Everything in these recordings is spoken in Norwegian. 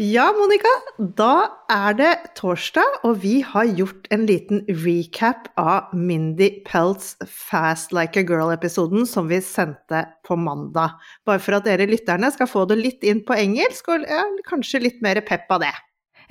Ja, Monica, da er det torsdag, og vi har gjort en liten recap av Mindy Pelts Fast Like a Girl-episoden som vi sendte på mandag. Bare for at dere lytterne skal få det litt inn på engelsk, og ja, kanskje litt mer pepp av det.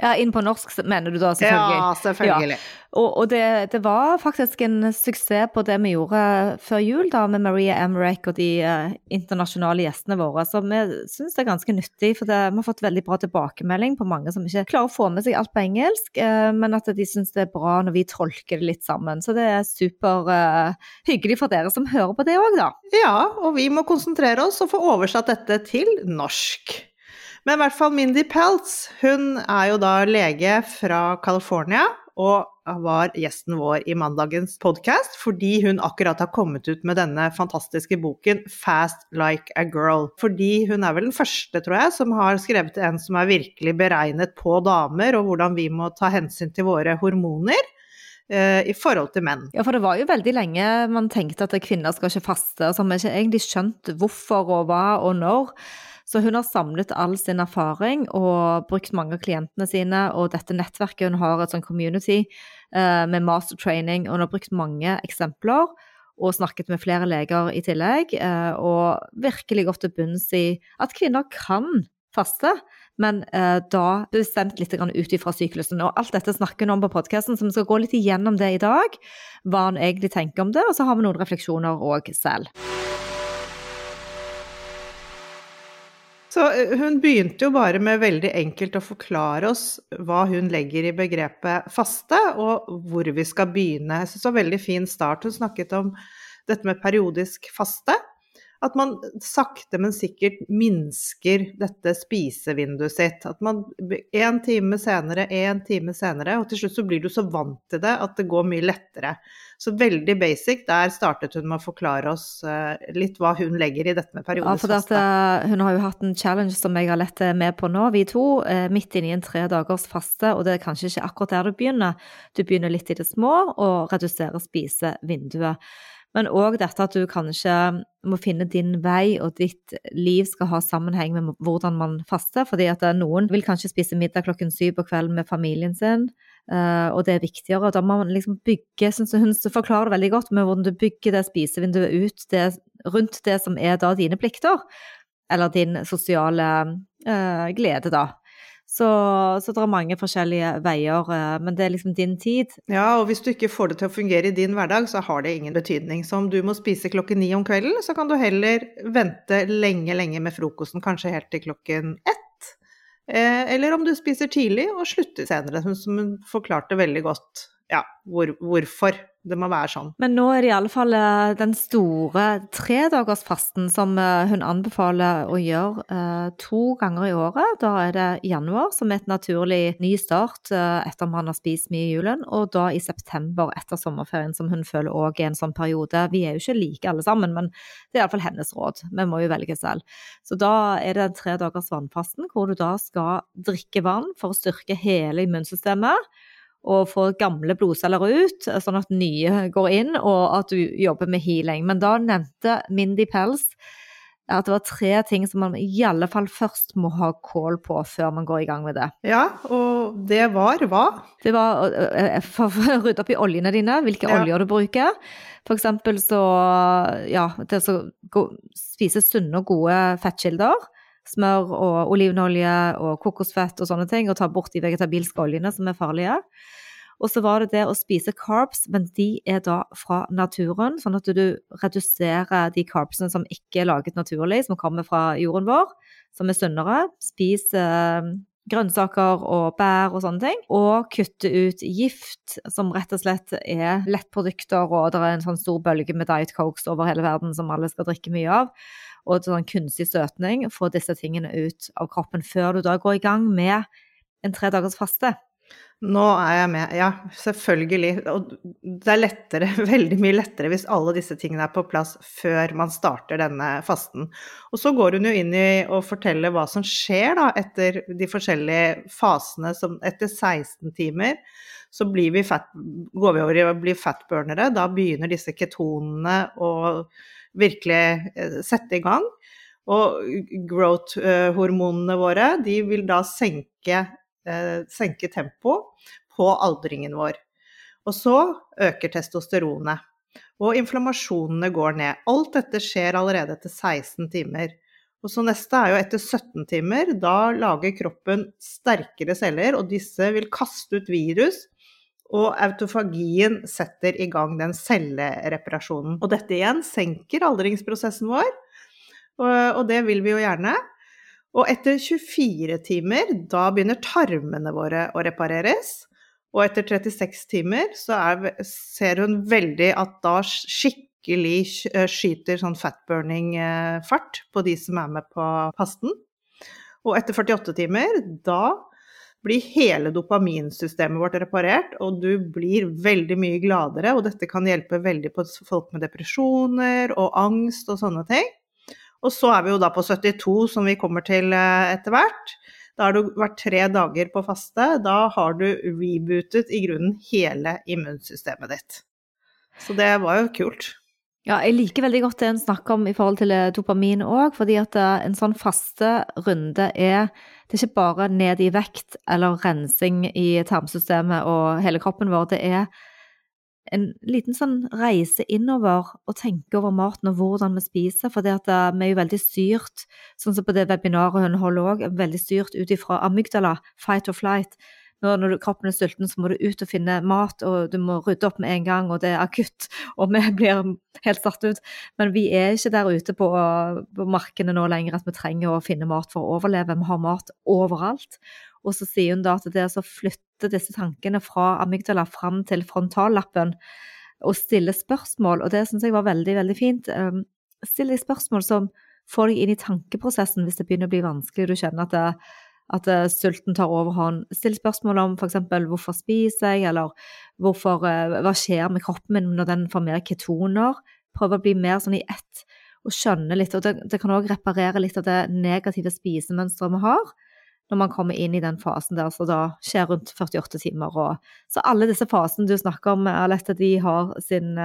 Ja, inn på norsk mener du da, selvfølgelig. Ja, selvfølgelig. Ja. Og, og det, det, var faktisk en suksess på det vi gjorde før jul, da, med Maria Emmerich og de uh, internasjonale gjestene våre. Så vi syns det er ganske nyttig, for det, vi har fått veldig bra tilbakemelding på mange som ikke klarer å få med seg alt på engelsk, uh, men at de syns det er bra når vi tolker det litt sammen. Så det er super uh, hyggelig for dere som hører på det òg, da. Ja, og vi må konsentrere oss og få oversatt dette til norsk. Men i hvert fall Mindy Peltz, hun er jo da lege fra California og var gjesten vår i mandagens podkast fordi hun akkurat har kommet ut med denne fantastiske boken 'Fast Like a Girl'. Fordi hun er vel den første, tror jeg, som har skrevet en som er virkelig beregnet på damer, og hvordan vi må ta hensyn til våre hormoner eh, i forhold til menn. Ja, for det var jo veldig lenge man tenkte at kvinner skal ikke faste, og så vi har ikke egentlig skjønt hvorfor og hva og når. Så hun har samlet all sin erfaring og brukt mange av klientene sine og dette nettverket. Hun har et sånn community eh, med mastertraining, og hun har brukt mange eksempler og snakket med flere leger i tillegg. eh, og virkelig gått til bunns i at kvinner kan faste, men eh, da bestemt litt ut ifra syklusen. Og alt dette snakker hun om på podkasten, så vi skal gå litt igjennom det i dag. Hva hun egentlig tenker om det, og så har vi noen refleksjoner òg selv. Så eh, hun begynte jo bare med veldig enkelt å forklare oss hva hun legger i begrepet faste, og hvor vi skal begynne. Jeg synes det var en veldig fin start. Hun snakket om dette med periodisk faste. At man sakte, men sikkert minsker dette spisevinduet sitt. At man en time senere, en time senere, og til slutt så blir du så vant til det at det går mye lettere. Så veldig basic. Der startet hun med å forklare oss uh, litt hva hun legger i dette med periodisk ja, for uh, hun har jo hatt en challenge som jeg har lett med på nå, vi to. Midt inne i en tre dagers faste, og det er kanskje ikke akkurat der du begynner. Du begynner litt i det små og reduserer spisevinduet. Men òg dette at du kanskje må finne din vei, og ditt liv skal ha sammenheng med hvordan man faster. fordi at noen vil kanskje spise middag klokken syv på kvelden med familien sin. Uh, og det er viktigere. Da må man liksom bygge, synes hun forklarer det veldig godt, med hvordan du bygger det spisevinduet ut det, rundt det som er da dine plikter, eller din sosiale uh, glede, da. Så, så, det er mange forskjellige veier, uh, men det er liksom din tid. Ja, og hvis du ikke får det til å fungere i din hverdag, så har det ingen betydning. Så om du må spise klokken ni om kvelden, så kan du heller vente lenge, lenge med frokosten, kanskje helt til klokken ett Eh, eller om du spiser tidlig og slutter senere, som hun forklarte veldig godt ja, hvor, hvorfor det må være sånn. Men nå er det i alle fall eh, den store tredagersfasten som eh, hun anbefaler å gjøre eh, to ganger i året. Da er det januar, som er et naturlig ny start etter man har spist mye i julen, og da i september etter sommerferien, som hun føler òg er en sånn periode. Vi er jo ikke like alle sammen, men det er iallfall hennes råd. Vi må jo velge selv. Så da er det tre dagers vannfasten, hvor du da skal drikke vann for å styrke hele immunsystemet og få gamle blodceller ut, sånn at nye går inn, og at du jobber med healing. Men da nevnte Mindy Pels at det var tre ting som man i alle fall først må ha kål på før man går i gang med det. Ja, og Og det var hva? Det var å rydde opp i oljene dine, hvilke Ja. oljer du bruker. For eksempel så, ja, det å spise sunne og gode fettkilder. Smør og olivenolje og kokosfett og sånne ting, og ta bort de vegetabilske oljene som er farlige. Og så var det det å spise carbs, men de er da fra naturen, sånn at du reduserer de carbsene som ikke er laget naturlig, som kommer fra jorden vår, som er sunnere. Spis eh, grønnsaker og bær og sånne ting. Og kutte ut gift, som rett og slett er lettprodukter, og det er en sånn stor bølge med Diet Cokes over hele verden som alle skal drikke mye av. Og sånn kunstig støtning. Få disse tingene ut av kroppen før du da går i gang med en tre dagers faste. Nå er jeg med, ja, selvfølgelig. Og det er lettere, veldig mye lettere hvis alle disse tingene er på plass før man starter denne fasten. Og så går hun jo inn i å fortelle hva som skjer da etter de forskjellige fasene som etter 16 timer. Så vi fat, går vi over i å bli fatburnere. Da begynner disse ketonene å virkelig eh, sette i gang. Og growth-hormonene våre, de vil da senke eh, senke tempoet på aldringen vår. Og så øker testosteronet. Og inflammasjonene går ned. Alt dette skjer allerede etter 16 timer. Og så neste er jo etter 17 timer. Da lager kroppen sterkere celler, og disse vil kaste ut virus. Og autofagien setter i gang den cellereparasjonen. Og dette igjen senker aldringsprosessen vår, og, det vil vi jo gjerne. Og etter 24 timer, da begynner tarmene våre å repareres. Og etter 36 timer så er, ser hun veldig at da skikkelig skyter sånn fatburning-fart på de som er med på fasten. Og etter 48 timer, da blir hele dopaminsystemet vårt reparert, og du blir veldig mye gladere. Og dette kan hjelpe veldig på folk med depresjoner og angst og sånne ting. Og så er vi jo da på 72, som vi kommer til eh, etter hvert. Da har du vært tre dager på faste. Da har du rebootet i grunnen hele immunsystemet ditt. Så det var jo kult. Ja, jeg liker veldig godt det en snakker om i forhold til eh, dopamin òg, fordi at eh, en sånn faste runde er Det er ikke bare ned i vekt eller rensing i tarmsystemet og hele kroppen vår, det er en liten sånn reise innover og tenke over maten og hvordan vi spiser, for at eh, vi er jo veldig styrt, sånn som på det webinaret hun holder òg, veldig styrt ut ifra amygdala, fight or flight. Når, når kroppen er sulten, så må du ut og finne mat, og du må rydde opp med en gang, og det er akutt, og vi blir helt satt ut. Men vi er ikke der ute på, på markene nå lenger at vi trenger å finne mat for å overleve. Vi har mat overalt. Og så sier hun da at det er å flytte disse tankene fra amygdala fram til frontallappen og stille spørsmål, og det syns jeg var veldig, veldig fint. Still de spørsmål som får deg inn i tankeprosessen hvis det begynner å bli vanskelig, du kjenner at, det, at uh, sulten tar overhånd. Still spørsmål om f.eks. hvorfor spiser jeg, eller hvorfor, uh, hva skjer med kroppen min når den får mer ketoner. Prøve å bli mer sånn i ett og skjønne litt, og det, det kan òg reparere litt av det negative spisemønsteret vi har når man kommer inn i den fasen der, så da skjer rundt 48 timer. Og, så alle disse fasene du snakker om, Alette, de har sin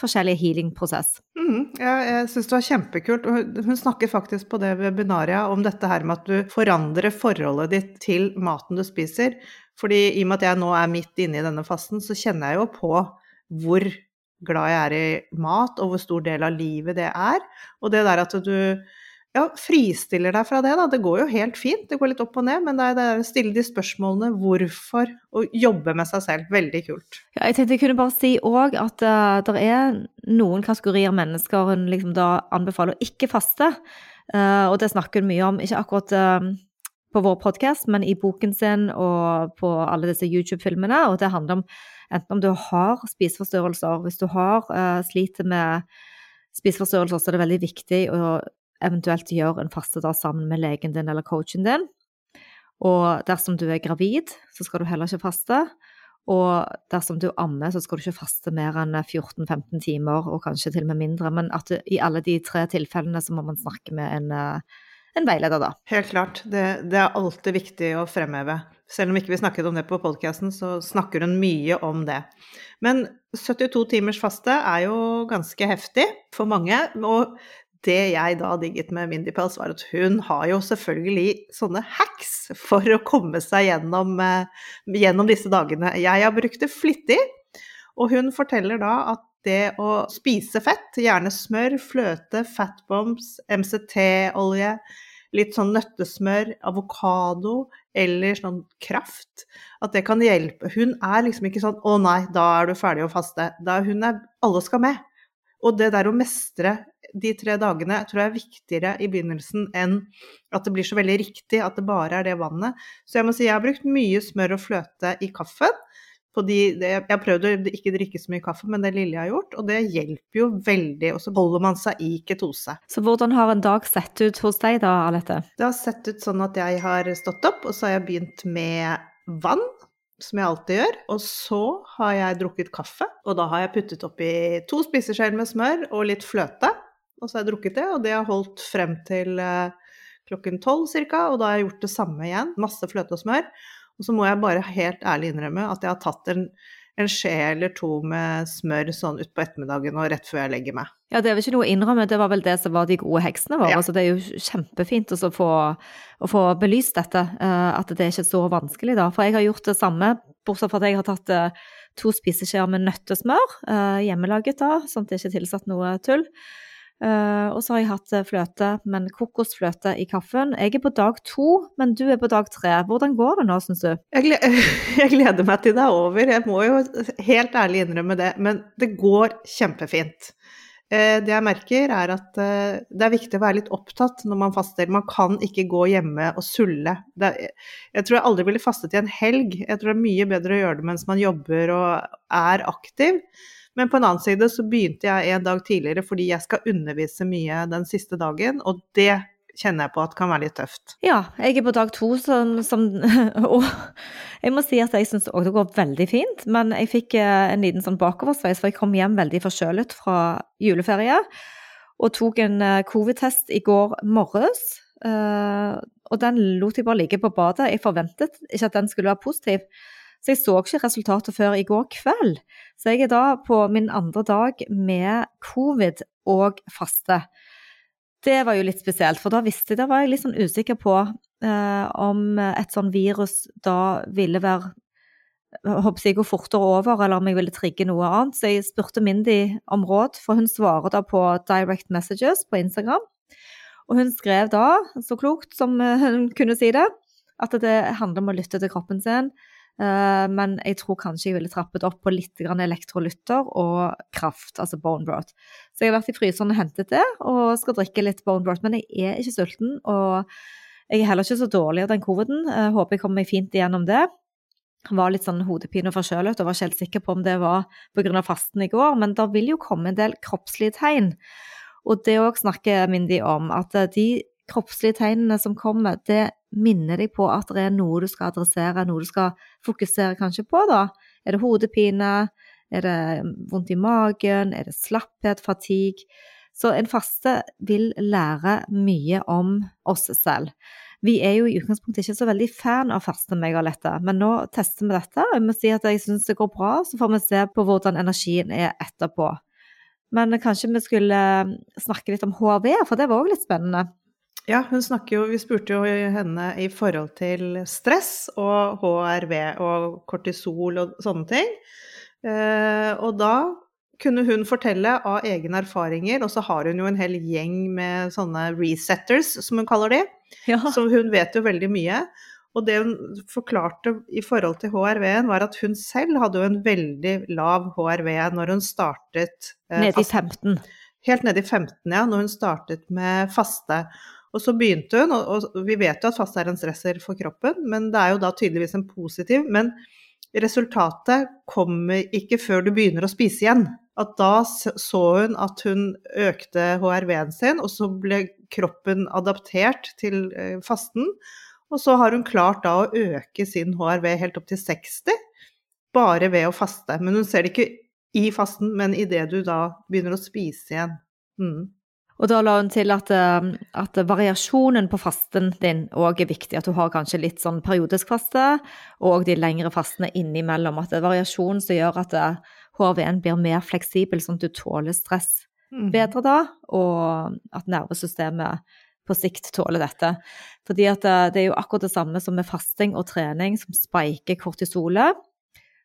forskjellige healing-prosess. Mm, jeg jeg syns det var kjempekult. Hun snakker faktisk på det webinaria om dette her med at du forandrer forholdet ditt til maten du spiser. Fordi i og med at jeg nå er midt inne i denne fasten, så kjenner jeg jo på hvor glad jeg er i mat, og hvor stor del av livet det er. Og det der at du ja, fristiller deg fra det, da. Det går jo helt fint, det går litt opp og ned, men det er å stille de spørsmålene hvorfor, og jobbe med seg selv. Veldig kult. Ja, jeg tenkte jeg kunne bare si òg at uh, det er noen kategorier mennesker hun liksom da anbefaler å ikke faste. Uh, og det snakker hun mye om, ikke akkurat uh, på vår podkast, men i boken sin og på alle disse YouTube-filmene. Og det handler om enten om du har spiseforstyrrelser, hvis du har sliter med spiseforstyrrelser, så er det veldig viktig å eventuelt gjør en fastedag sammen med legen din eller coachen din. Og dersom du er gravid, så skal du heller ikke faste. Og dersom du ammer, så skal du ikke faste mer enn 14-15 timer, og kanskje til og med mindre. Men at du, i alle de tre tilfellene så må man snakke med en, en veileder, da. Helt klart. Det, det, er alltid viktig å fremheve. Selv om ikke vi snakket om det på podkasten, så snakker hun mye om det. Men 72 timers faste er jo ganske heftig for mange. Og det jeg da digget med Mindy Pels, var at hun har jo selvfølgelig sånne hacks for å komme seg gjennom, eh, gjennom disse dagene. Jeg har brukt det flittig, og hun forteller da at det å spise fett, gjerne smør, fløte, fatbombs, MCT-olje, litt sånn nøttesmør, avokado eller sånn kraft, at det kan hjelpe. Hun er liksom ikke sånn 'Å nei, da er du ferdig å faste'. Da hun er Alle skal med. Og det der å mestre de tre dagene tror jeg er viktigere i begynnelsen enn at det blir så veldig riktig at det bare er det vannet. Så jeg må si jeg har brukt mye smør og fløte i kaffen de, jeg har prøvd å ikke drikke så mye kaffe, men det lille jeg har gjort, og det hjelper jo veldig. Og så holder man seg i ketose. Så hvordan har en dag sett ut hos deg da, Alette? Det har sett ut sånn at jeg har stått opp, og så har jeg begynt med vann. Som jeg alltid gjør. Og så har jeg drukket kaffe. Og da har jeg puttet oppi to spiseskjeer med smør og litt fløte. Og så har jeg drukket det, og det har holdt frem til eh, klokken tolv ca. Og da har jeg gjort det samme igjen. Masse fløte og smør. Og så må jeg bare helt ærlig innrømme at jeg har tatt en, en skje eller to med smør sånn utpå ettermiddagen og rett før jeg legger meg. Ja, det er vel ikke noe å innrømme, det var vel det som var de gode heksene våre. Ja. Så det er jo kjempefint å få, å få belyst dette, uh, at det er ikke så vanskelig, da. For jeg har gjort det samme, bortsett fra at jeg har tatt uh, to spiseskjeer med nøttesmør, hjemmelaget da, sånn at det ikke er tilsatt noe tull. Uh, og så har jeg hatt eh, fløte, men kokosfløte i kaffen. Jeg er på dag to, men du er på dag tre. Hvordan går det nå, syns du? Jeg, gleder, meg til det er over. Jeg må jo helt ærlig innrømme det. Men det går kjempefint. Uh, det jeg merker, er at det er viktig å være litt opptatt når man faster. Man kan ikke gå hjemme og sulle. Er, jeg tror jeg aldri ville fastet i en helg. Jeg tror det er mye bedre å gjøre det mens man jobber og er aktiv. Men på en annen side så begynte jeg en dag tidligere fordi jeg skal undervise mye den siste dagen, og det kjenner jeg på at kan være litt tøft. Ja, jeg er på dag to, som, som, og jeg må si at jeg syns òg det går veldig fint. Men jeg fikk eh, en liten sånn bakoversveis, for jeg kom hjem veldig forkjølet fra juleferie. Og tok en eh, covid-test i går morges. Eh, og den lot jeg bare ligge på badet. Jeg forventet ikke at den skulle være positiv. Så jeg så ikke resultatet før i går kveld. Så jeg er da på min andre dag med covid og faste. Det var jo litt spesielt, for da visste jeg, da var jeg litt sånn usikker på eh, om et sånn virus da ville være håper jeg gå fortere over, eller om jeg ville trigge noe annet. Så jeg spurte Mindy om råd, for hun svarer da på direct messages på Instagram. Og hun skrev da, så klokt som hun kunne si det, at det handler om å lytte til kroppen sin. Eh, men jeg tror kanskje jeg ville trappet opp på litt elektrolytter og kraft, altså bone broth. Så jeg har vært i fryseren og hentet det, og skal drikke litt bone broth. Men jeg er ikke sulten, og jeg er heller ikke så dårlig av den coviden. Eh, håper jeg kommer meg fint igjennom det. Var litt sånn hodepine og forkjølet og var ikke helt sikker på om det var pga. fasten i går, men det vil jo komme en del kroppslige tegn. Og det òg snakker Mindy om, at de kroppslige tegnene som kommer, det minner deg på at det er noe du skal adressere, noe du skal fokusere kanskje på, da. Er det hodepine? Er det vondt i magen? Er det slapphet? Fatigue? Så en faste vil lære mye om oss selv. Vi er jo i utgangspunktet ikke så veldig fan av faste, meg og Lette, men nå tester vi dette. og Jeg må si at jeg syns det går bra, så får vi se på hvordan energien er etterpå. Men kanskje vi skulle snakke litt om HRV, for det var òg litt spennende. Ja, hun snakker jo Vi spurte jo henne i forhold til stress og HRV og kortisol og sånne ting. Eh, og da kunne hun fortelle av egne erfaringer, og så har hun jo en hel gjeng med sånne resetters, som hun kaller de. Ja. Så hun vet jo veldig mye. Og det hun forklarte i forhold til HRV-en, var at hun selv hadde jo en veldig lav HRV når hun startet eh, Nede i 15? Helt nede i 15, ja, når hun startet med faste. Og så begynte hun, og, vi vet jo at faste er en stresser for kroppen, men det er jo da tydeligvis en positiv. Men resultatet kommer ikke før du begynner å spise igjen. At da så hun at hun økte HRV-en sin, og så ble kroppen adaptert til eh, fasten. Og så har hun klart da å øke sin HRV helt opp til 60, bare ved å faste. Men hun ser det ikke i fasten, men idet du da begynner å spise igjen. Mm. Og da la hun til at, eh, at variasjonen på fasten din òg er viktig. At du har kanskje litt sånn periodisk faste, og de lengre fastene innimellom. At det er variasjon som gjør at HRV-en eh, blir mer fleksibel, sånn at du tåler stress Mm. bedre da, og at nervesystemet på sikt tåler dette. Fordi at eh, det er jo akkurat det samme som med fasting og trening som spiker kortisolet.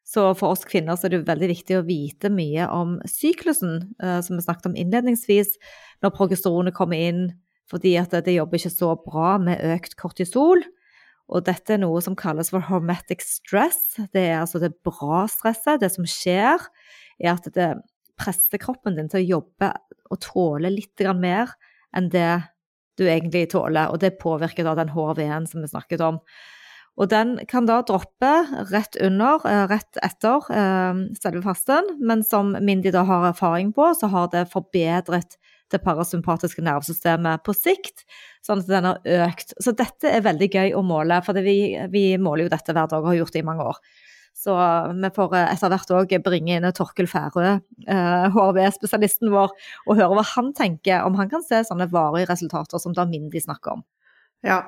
Så for oss kvinner så er det veldig viktig å vite mye om syklusen, eh, som vi snakket om innledningsvis, når progesteronet kommer inn, fordi at det jobber ikke så bra med økt kortisol. Og dette er noe som kalles for hormetic stress. Det er altså det bra stresset. Det som skjer, er at det presser kroppen din til å jobbe og tåle litt mer enn det du egentlig tåler. Og det påvirker da den HRV-en som vi snakket om. Og den kan da droppe rett under, eh, rett etter eh, selve fasten, men som Mindy da har erfaring på, så har det forbedret det parasympatiske nervesystemet på sikt, sånn at den har økt. Så dette er veldig gøy å måle, for vi, vi, måler jo dette hver dag og har gjort det i mange år. Så vi får eh, etter hvert òg bringe inn Torkel Færø, eh, HRV-spesialisten vår, og høre hva han tenker, om han kan se sånne varige resultater som da Mindy snakker om. Ja,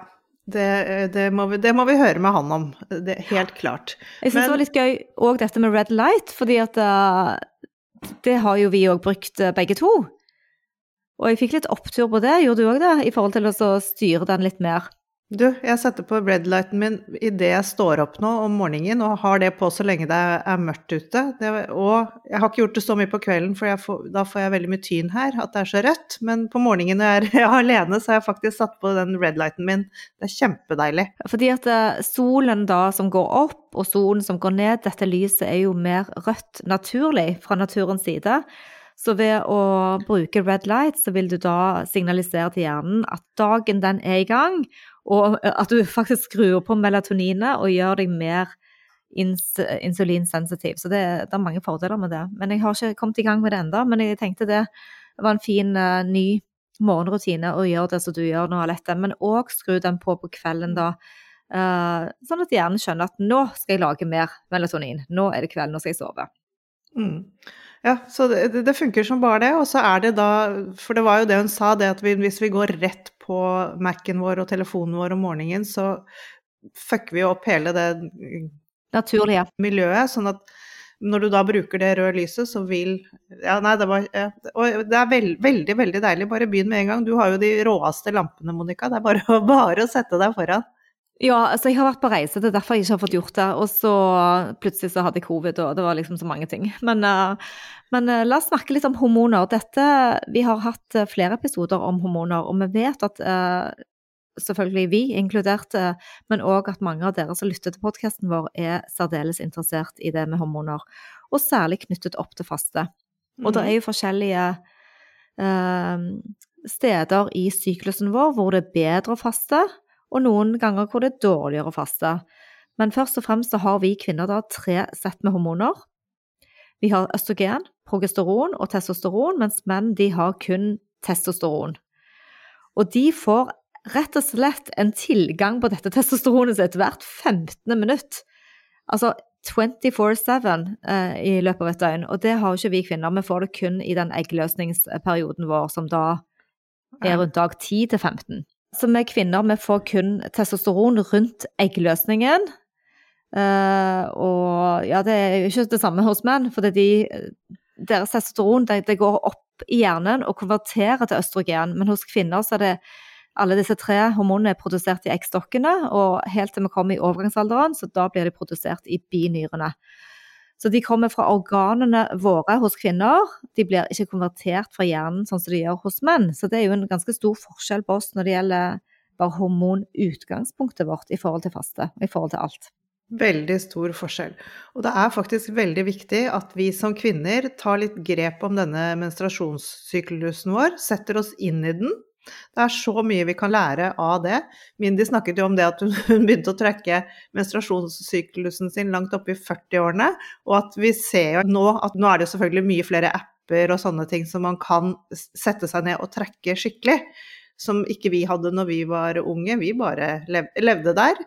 det, det, må vi, det, må vi, høre med han om. Det, helt klart. Jeg syns det var litt gøy òg dette med red light, fordi at uh, det har jo vi òg brukt begge to. Og jeg fikk litt opptur på det, gjorde du òg det, i forhold til å styre den litt mer? Du, jeg setter på redlighten min idet jeg står opp nå om morgenen, og har det på så lenge det er mørkt ute. Det, og jeg har ikke gjort det så mye på kvelden, for får, da får jeg veldig mye tyn her, at det er så rødt. Men på morgenen når jeg er alene, så har jeg faktisk satt på den redlighten min. Det er kjempedeilig. Fordi at eh, solen da som går opp, og solen som går ned, dette lyset er jo mer rødt naturlig fra naturens side. Så ved å bruke red light, så vil du da signalisere til hjernen at dagen den er i gang, og at du faktisk skrur på melatoninet og gjør deg mer ins insulinsensitiv. Så det, det, er mange fordeler med det. Men jeg har ikke kommet i gang med det ennå. Men jeg tenkte det var en fin uh, ny morgenrutine å gjøre det som du gjør nå, Alette. Men òg skru den på på kvelden, da. Uh, sånn at hjernen skjønner at nå skal jeg lage mer melatonin. Nå er det kveld, nå skal jeg sove. Mm. Ja, så det, det, funker som bare det. Og så er det da For det var jo det hun sa, det at vi, hvis vi går rett på Mac-en vår og telefonen vår om morgenen, så fucker vi opp hele det Naturlige. miljøet. Sånn at når du da bruker det røde lyset, så vil Ja, nei, det var ja, Og det er veld, veldig, veldig deilig. Bare begynn med en gang. Du har jo de råeste lampene, Monica. Det er bare, bare å sette deg foran. Ja, altså jeg har vært på reise, det er derfor jeg ikke har fått gjort det. Og så plutselig så hadde jeg covid, og det var liksom så mange ting. Men, uh, men uh, la oss snakke litt om hormoner. Dette, vi har hatt uh, flere episoder om hormoner, og vi vet at selvfølgelig vi inkludert, men òg at mange av dere som lytter til podkasten vår, er særdeles interessert i det med hormoner. Og særlig knyttet opp til faste. Og det er jo forskjellige steder i syklusen vår hvor det er bedre å faste og noen ganger hvor det er dårligere å faste. Men først og fremst så har vi kvinner da tre sett med hormoner. Vi har østrogen, progesteron og testosteron, mens menn de har kun testosteron. Og de får rett og slett en tilgang på dette testosteronet sitt hvert 15. minutt. Altså 24-7 eh, i løpet av et døgn. Og det har jo ikke vi kvinner. Vi får det kun i den eggløsningsperioden vår, som da er rundt dag 10 til 15. Så vi kvinner vi får kun testosteron rundt eggløsningen. Uh, og ja, det er jo ikke det samme hos menn, for de, deres testosteron det, det, går opp i hjernen og konverterer til østrogen. Men hos kvinner så er det alle disse tre hormonene er produsert i eggstokkene, og helt til vi kommer i overgangsalderen, så da blir de produsert i binyrene. Så de kommer fra organene våre hos kvinner. De blir ikke konvertert fra hjernen sånn som de gjør hos menn. Så det er jo en ganske stor forskjell på oss når det gjelder bare hormonutgangspunktet vårt i forhold til faste og i forhold til alt. Veldig stor forskjell. Og det er faktisk veldig viktig at vi som kvinner tar litt grep om denne menstruasjonssyklusen vår, setter oss inn i den, det er så mye vi kan lære av det. Mindy snakket jo om det at hun begynte å trekke menstruasjonssyklusen sin langt oppe i 40-årene, og at vi ser jo nå at nå er det selvfølgelig mye flere apper og sånne ting som man kan sette seg ned og trekke skikkelig. Som ikke vi hadde når vi var unge, vi bare levde der.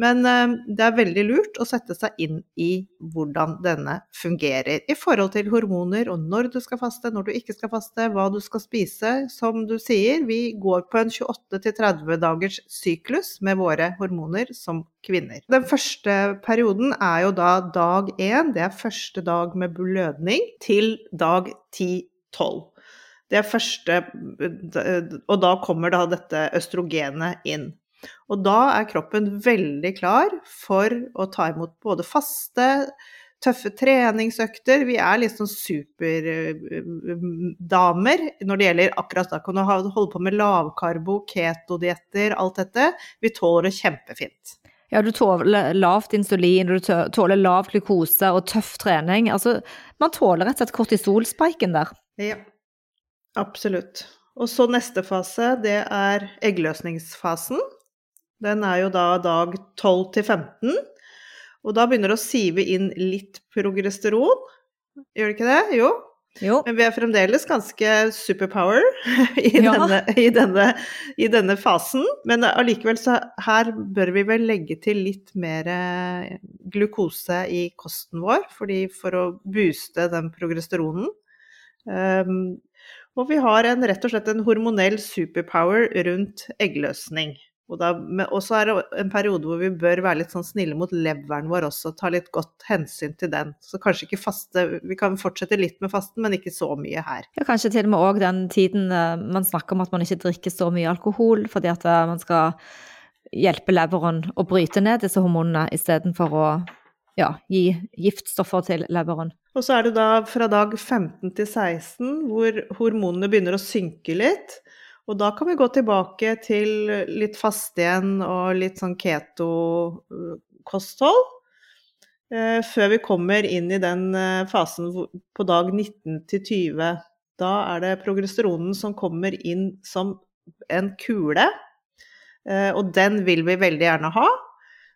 Men eh, det er veldig lurt å sette seg inn i hvordan denne fungerer i forhold til hormoner og når du skal faste, når du ikke skal faste, hva du skal spise. Som du sier, vi går på en 28-30 dagers syklus med våre hormoner som kvinner. Den første perioden er jo da dag én, det er første dag med blødning, til dag 10-12. Det er første Og da kommer da dette østrogenet inn. Og da er kroppen veldig klar for å ta imot både faste, tøffe treningsøkter. Vi er litt sånn superdamer når det gjelder akkurat da. Kan du holde på med lavkarbo, ketodietter, alt dette. Vi tåler det kjempefint. Ja, du tåler lavt insulin, du tåler lav glukose og tøff trening. Altså, man tåler rett og slett kortisolspiken der. Ja, absolutt. Og så neste fase, det er eggløsningsfasen. Den er jo da dag 12 til 15. Og da begynner det å sive inn litt progesteron. Gjør det ikke det? Jo. jo. Men vi er fremdeles ganske superpower i, Ja. denne, i, denne, i denne fasen. Men allikevel så her bør vi vel legge til litt mer eh, glukose i kosten vår, fordi for å booste den progesteronen. Um, og vi har en, rett og slett en hormonell superpower rundt eggløsning. Og så er det en periode hvor vi bør være litt sånn snille mot leveren vår også, ta litt godt hensyn til den. Så kanskje ikke faste Vi kan fortsette litt med fasten, men ikke så mye her. Ja, kanskje til og med òg den tiden eh, man snakker om at man ikke drikker så mye alkohol fordi at eh, man skal hjelpe leveren å bryte ned disse hormonene istedenfor å ja, gi giftstoffer til leveren. Og så er det da fra dag 15 til 16 hvor hormonene begynner å synke litt. Og da kan vi gå tilbake til litt faste igjen og litt sånn keto-kosthold. eh, Før vi kommer inn i den eh, fasen på dag 19 til 20. Da er det progesteronen som kommer inn som en kule. eh, Og den vil vi veldig gjerne ha.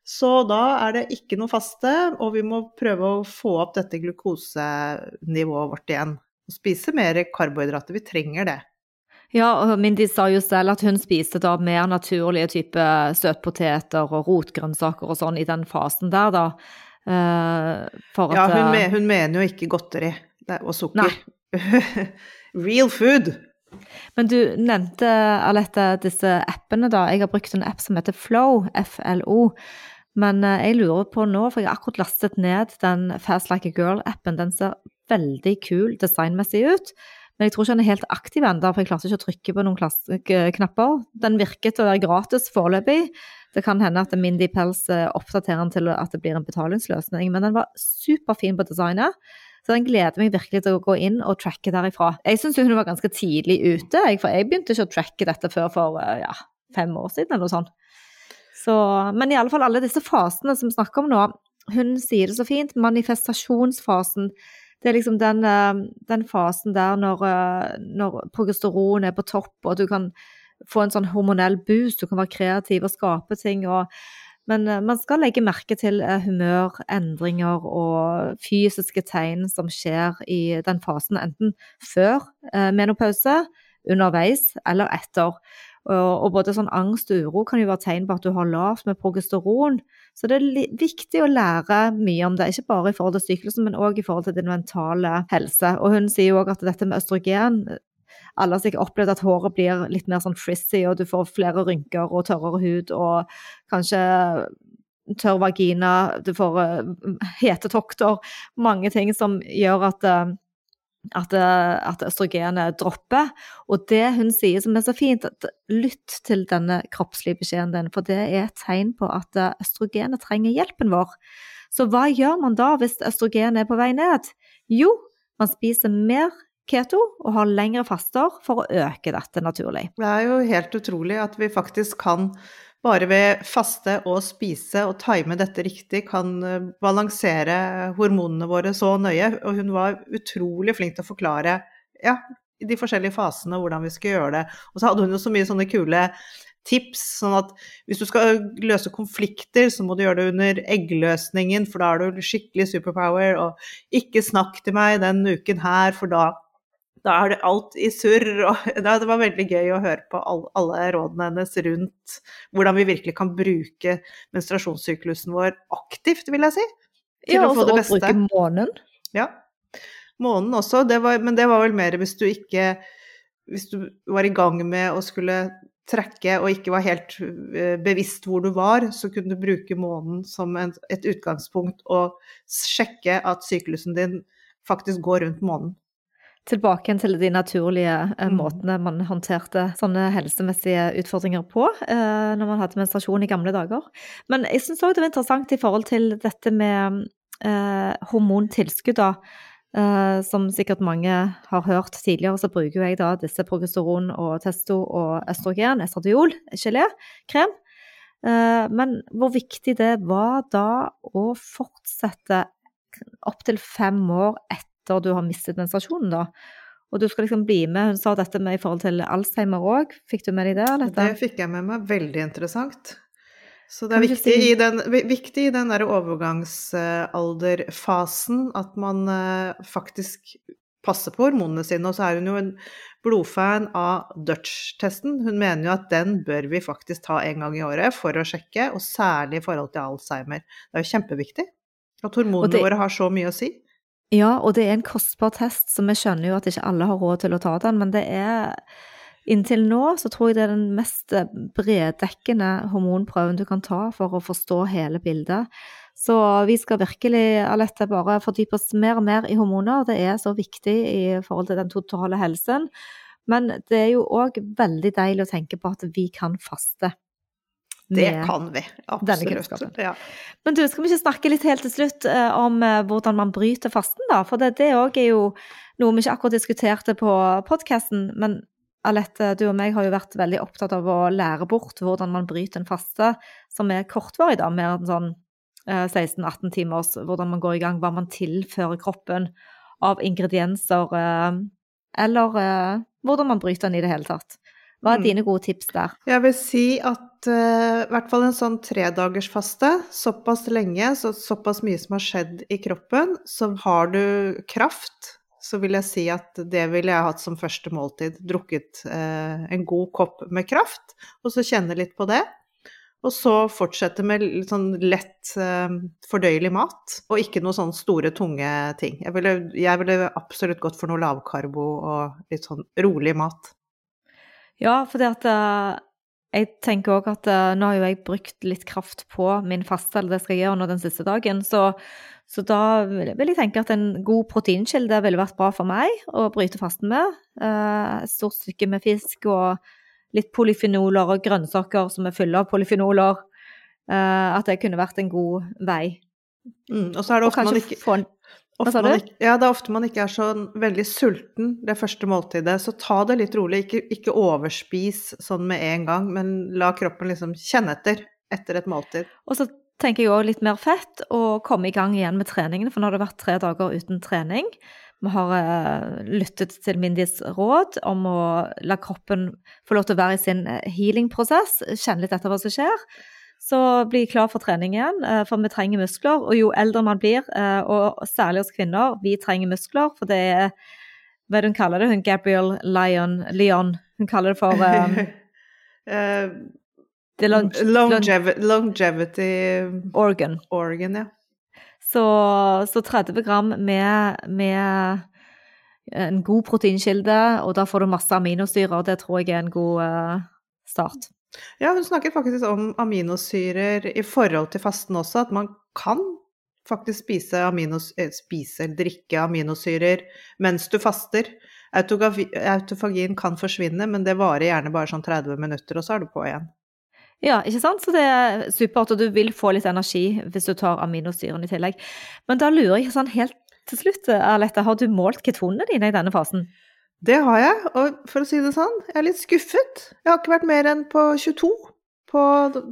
Så da er det ikke noe faste, og vi må prøve å få opp dette glukosenivået vårt igjen. Og spise mer karbohydrater. Vi trenger det. Ja, Mindy sa jo selv at hun spiste da mer naturlige type søtpoteter og rotgrønnsaker og sånn i den fasen der, da. Eh, For Ja, hun, eh, me- hun mener jo ikke godteri er- og sukker. Real food. Men du nevnte, Alette, disse appene, da. Jeg har brukt en app som heter Flow, FLO. Men eh, jeg lurer på nå, for jeg har akkurat lastet ned den Fast Like a Girl-appen. Den ser veldig kul designmessig ut. Men jeg tror ikke den er helt aktiv ennå, for jeg klarte ikke å trykke på noen knapper. Den virket å være gratis foreløpig. Det kan hende at Mindy Pels eh, oppdaterer den til at det blir en betalingsløsning. Men den var superfin på designet. Så den gleder meg virkelig til å gå inn og tracke derifra. Jeg syns hun var ganske tidlig ute, for jeg begynte ikke å tracke dette før for eh, ja, fem år siden eller noe sånt. Så, men i alle fall alle disse fasene som vi snakker om nå, hun sier det så fint, manifestasjonsfasen. Det er liksom den, eh, den fasen der når, eh, når progesteron er på topp, og du kan få en sånn hormonell boost, du kan være kreativ og skape ting. og men eh, man skal legge merke til humørendringer humør, endringer og fysiske tegn som skjer i den fasen, enten før menopause, underveis eller etter. Og, både sånn angst og uro kan jo være tegn på at du har lavt med progesteron. Så det er viktig å lære mye om det, ikke bare i forhold til syklusen, men òg i forhold til din mentale helse. Og hun sier jo òg at dette med østrogen alle har sikkert opplevd at håret blir litt mer sånn frizzy, og du får flere rynker og tørrere hud, og kanskje tørr vagina, du får eh, hetetokter, mange ting som gjør at eh, at, eh, at østrogenet dropper. Og det hun sier som er så fint, at lytt til denne kroppslige beskjeden din, for det er et tegn på at eh, østrogenet trenger hjelpen vår. Så hva gjør man da hvis østrogenet er på vei ned? Jo, man spiser mer keto og har lengre faster for å øke dette naturlig. Det er jo helt utrolig at vi faktisk kan, bare ved faste og spise og time dette riktig, kan eh, balansere hormonene våre så nøye. Og hun var utrolig flink til å forklare ja, de forskjellige fasene hvordan vi skulle gjøre det. Og så hadde hun jo så mye sånne kule tips, sånn at hvis du skal løse konflikter, så må du gjøre det under eggløsningen, for da er du skikkelig superpower, og ikke snakk til meg den uken her, for da da er det alt i surr. Og da, det var veldig gøy å høre på alle, alle rådene hennes rundt hvordan vi virkelig kan bruke menstruasjonssyklusen vår aktivt, vil jeg si. Til Ja, å få og det beste. bruke månen. Ja. Månen også, det var, men det var vel mer hvis du ikke Hvis du var i gang med å skulle trekke og ikke var helt eh, bevisst hvor du var, så kunne du bruke månen som en, et utgangspunkt og sjekke at syklusen din faktisk går rundt månen. Tilbake igjen til de naturlige eh, Mm. måtene man håndterte sånne helsemessige utfordringer på eh, når man hadde menstruasjon i gamle dager. Men jeg syns òg det var interessant i forhold til dette med eh, hormontilskudd, da. Eh, som sikkert mange har hørt tidligere, så bruker jeg da disse progesteron og testo og østrogen, estradiol, gelé, krem. Eh, men hvor viktig det var da å fortsette opptil fem år etter du har mistet menstruasjonen, da. Og du skal liksom bli med. Hun sa dette med i forhold til Alzheimer òg. Fikk du med deg det? Det fikk jeg med meg. Veldig interessant. Så det er viktig, si- i den, vi- viktig i den der overgangsalderfasen at man eh, faktisk passer på hormonene sine. Og så er hun jo en blodfan av Dutch-testen. Hun mener jo at den bør vi faktisk ta en gang i året for å sjekke, og særlig i forhold til Alzheimer. Det er jo kjempeviktig at hormonene det- våre har så mye å si. Ja, og det er en kostbar test, så vi skjønner jo at ikke alle har råd til å ta den, men det er Inntil nå så tror jeg det er den mest eh, breddekkende hormonprøven du kan ta for å forstå hele bildet. Så vi skal virkelig, Alette, bare fordype oss mer og mer i hormoner. Det er så viktig i forhold til den totale helsen. Men det er jo òg veldig deilig å tenke på at vi kan faste. Det kan vi. Absolutt. Ja. Men du, skal vi ikke snakke litt helt til slutt eh, om eh, hvordan man bryter fasten, da? For det det òg er jo noe vi ikke akkurat diskuterte på podkasten. Men Alette, du og meg har jo vært veldig opptatt av å lære bort hvordan man bryter en faste som er kortvarig, da. Mer enn sånn eh, 16-18 timers, hvordan man går i gang, hva man tilfører kroppen av ingredienser. eh, Eller eh, hvordan man bryter den i det hele tatt. Hva er Mm. dine gode tips der? Jeg vil si at uh, i hvert fall en sånn tredagersfaste, såpass lenge, så, såpass mye som har skjedd i kroppen, så har du kraft, så vil jeg si at det ville jeg hatt som første måltid. Drukket uh, en god kopp med kraft, og så kjenne litt på det. Og så fortsette med litt sånn lett uh, fordøyelig mat, og ikke noe sånn store, tunge ting. Jeg ville, jeg ville absolutt gått for noe lavkarbo og litt sånn rolig mat. Ja, fordi at eh, jeg tenker òg at eh, nå har jo jeg brukt litt kraft på min faste, eller det skal jeg gjøre nå den siste dagen, så, så da vil vil jeg tenke at en god proteinkilde ville vært bra for meg å bryte fasten med. Eh, Et stort stykke med fisk og litt polyfenoler og grønnsaker som er fulle av polyfenoler. At det kunne vært en god vei. Mm, og så er det ofte man ikke få en Hva sa du? ikke, ja, det er ofte man ikke er så veldig sulten det første måltidet, så ta det litt rolig. Ikke, ikke overspis sånn med en gang, men la kroppen liksom kjenne etter etter et måltid. Og så tenker jeg òg litt mer fett, og komme i gang igjen med treningen. For nå har det vært tre dager uten trening. Vi har uh, lyttet til Mindis råd om å la kroppen få lov til å være i sin eh, healing-prosess, kjenne litt etter hva som skjer. Så bli klar for trening igjen, eh, for vi trenger muskler. Og jo eldre man blir, eh, og særlig hos kvinner, vi trenger muskler. For det er Hva er det hun kaller det? Hun Gabriel Lyon, Leon. Hun kaller det for um, uh, long, longev longevity organ. organ, ja. Så, så 30 gram med, med en god proteinkilde, og da får du masse aminosyrer. Det tror jeg er en god uh, start. Ja, hun snakker faktisk om aminosyrer i forhold til fasten også, at man kan faktisk spise, aminos, eh, spise eller drikke aminosyrer mens du faster. Autofagien kan forsvinne, men det varer gjerne bare sånn 30 minutter, og så er du på igjen. Ja, ikke sant? Så det er supert, og du vil få litt energi hvis du tar aminosyren i tillegg. Men da lurer jeg sånn helt til slutt, Alette, har du målt ketonene dine i denne fasen? Det har jeg, og for å si det sånn, jeg er litt skuffet. Jeg har ikke vært mer enn på 22 på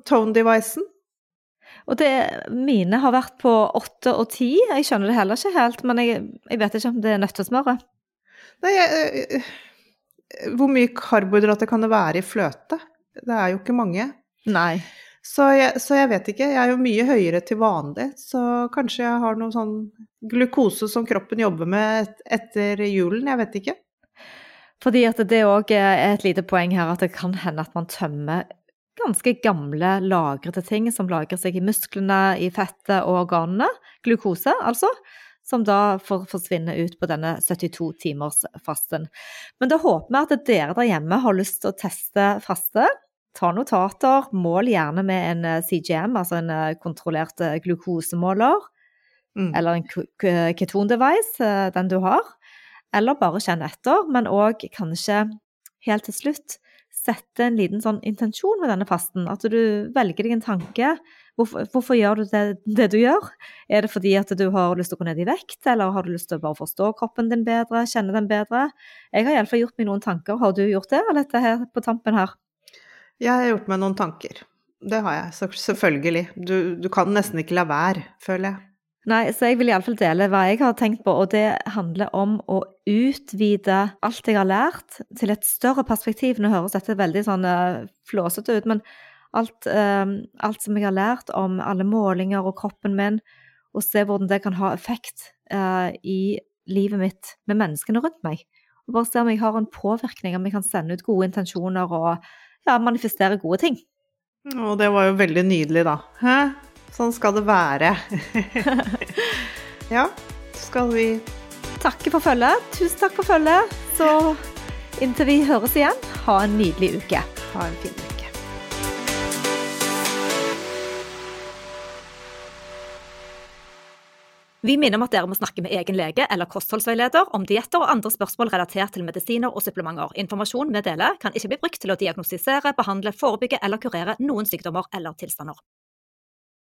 tone-devicen. Og det, mine har vært på 8 og 10. Jeg skjønner det heller ikke helt, men jeg, jeg vet ikke om det er nøttesmøret. Nei, jeg, eh, hvor mye karbohydrater kan det være i fløte? Det er jo ikke mange. Nei. Så jeg, så jeg vet ikke. Jeg er jo mye høyere til vanlig, så kanskje jeg har noe sånn glukose som kroppen jobber med etter julen. Jeg vet ikke. Fordi at det òg er et lite poeng her at det kan hende at man tømmer ganske gamle lagrede ting som lagrer seg i musklene, i fettet og organene. Glukose, altså. Som da får forsvinne ut på denne 72-timers-fasten. Men da håper vi at dere der hjemme har lyst til å teste faste. Ta notater, mål gjerne med en eh, CGM, altså en eh, kontrollert eh, glukosemåler Mm. eller en keton-device, den du har. Eller bare kjenne etter, men òg kanskje helt til slutt sette en liten sånn intensjon med denne fasten. At du velger deg en tanke. Hvorfor, hvorfor gjør du det, det, du gjør? Er det fordi at du har lyst til å gå ned i vekt, eller har du lyst til å bare forstå kroppen din bedre, kjenne den bedre? Jeg har iallfall gjort meg noen tanker. Har du gjort det, eller dette her på tampen her? Jeg har gjort meg noen tanker. Det har jeg, selvfølgelig. Du, du kan nesten ikke la være, føler jeg. Nei, så jeg vil iallfall dele hva jeg har tenkt på, og det handler om å utvide alt jeg har lært, til et større perspektiv. Nå høres dette veldig sånn uh, flåsete ut, men alt, uh, alt, som jeg har lært om alle målinger og kroppen min, og se hvordan det kan ha effekt uh, i livet mitt med menneskene rundt meg. Og bare se om jeg har en påvirkning, om jeg kan sende ut gode intensjoner og ja, manifestere gode ting. Og det var jo veldig nydelig, da. Hæ? Sånn skal det være. ja, skal vi Takke for følget. Tusen takk for følget. Så inntil vi høres igjen, ha en nydelig uke. Ha en fin uke. Vi minner om at dere må snakke med egen lege eller kostholdsveileder om dietter og andre spørsmål relatert til medisiner og supplementer. Informasjon vi deler, kan ikke bli brukt til å diagnostisere, behandle, forebygge eller kurere noen sykdommer eller tilstander.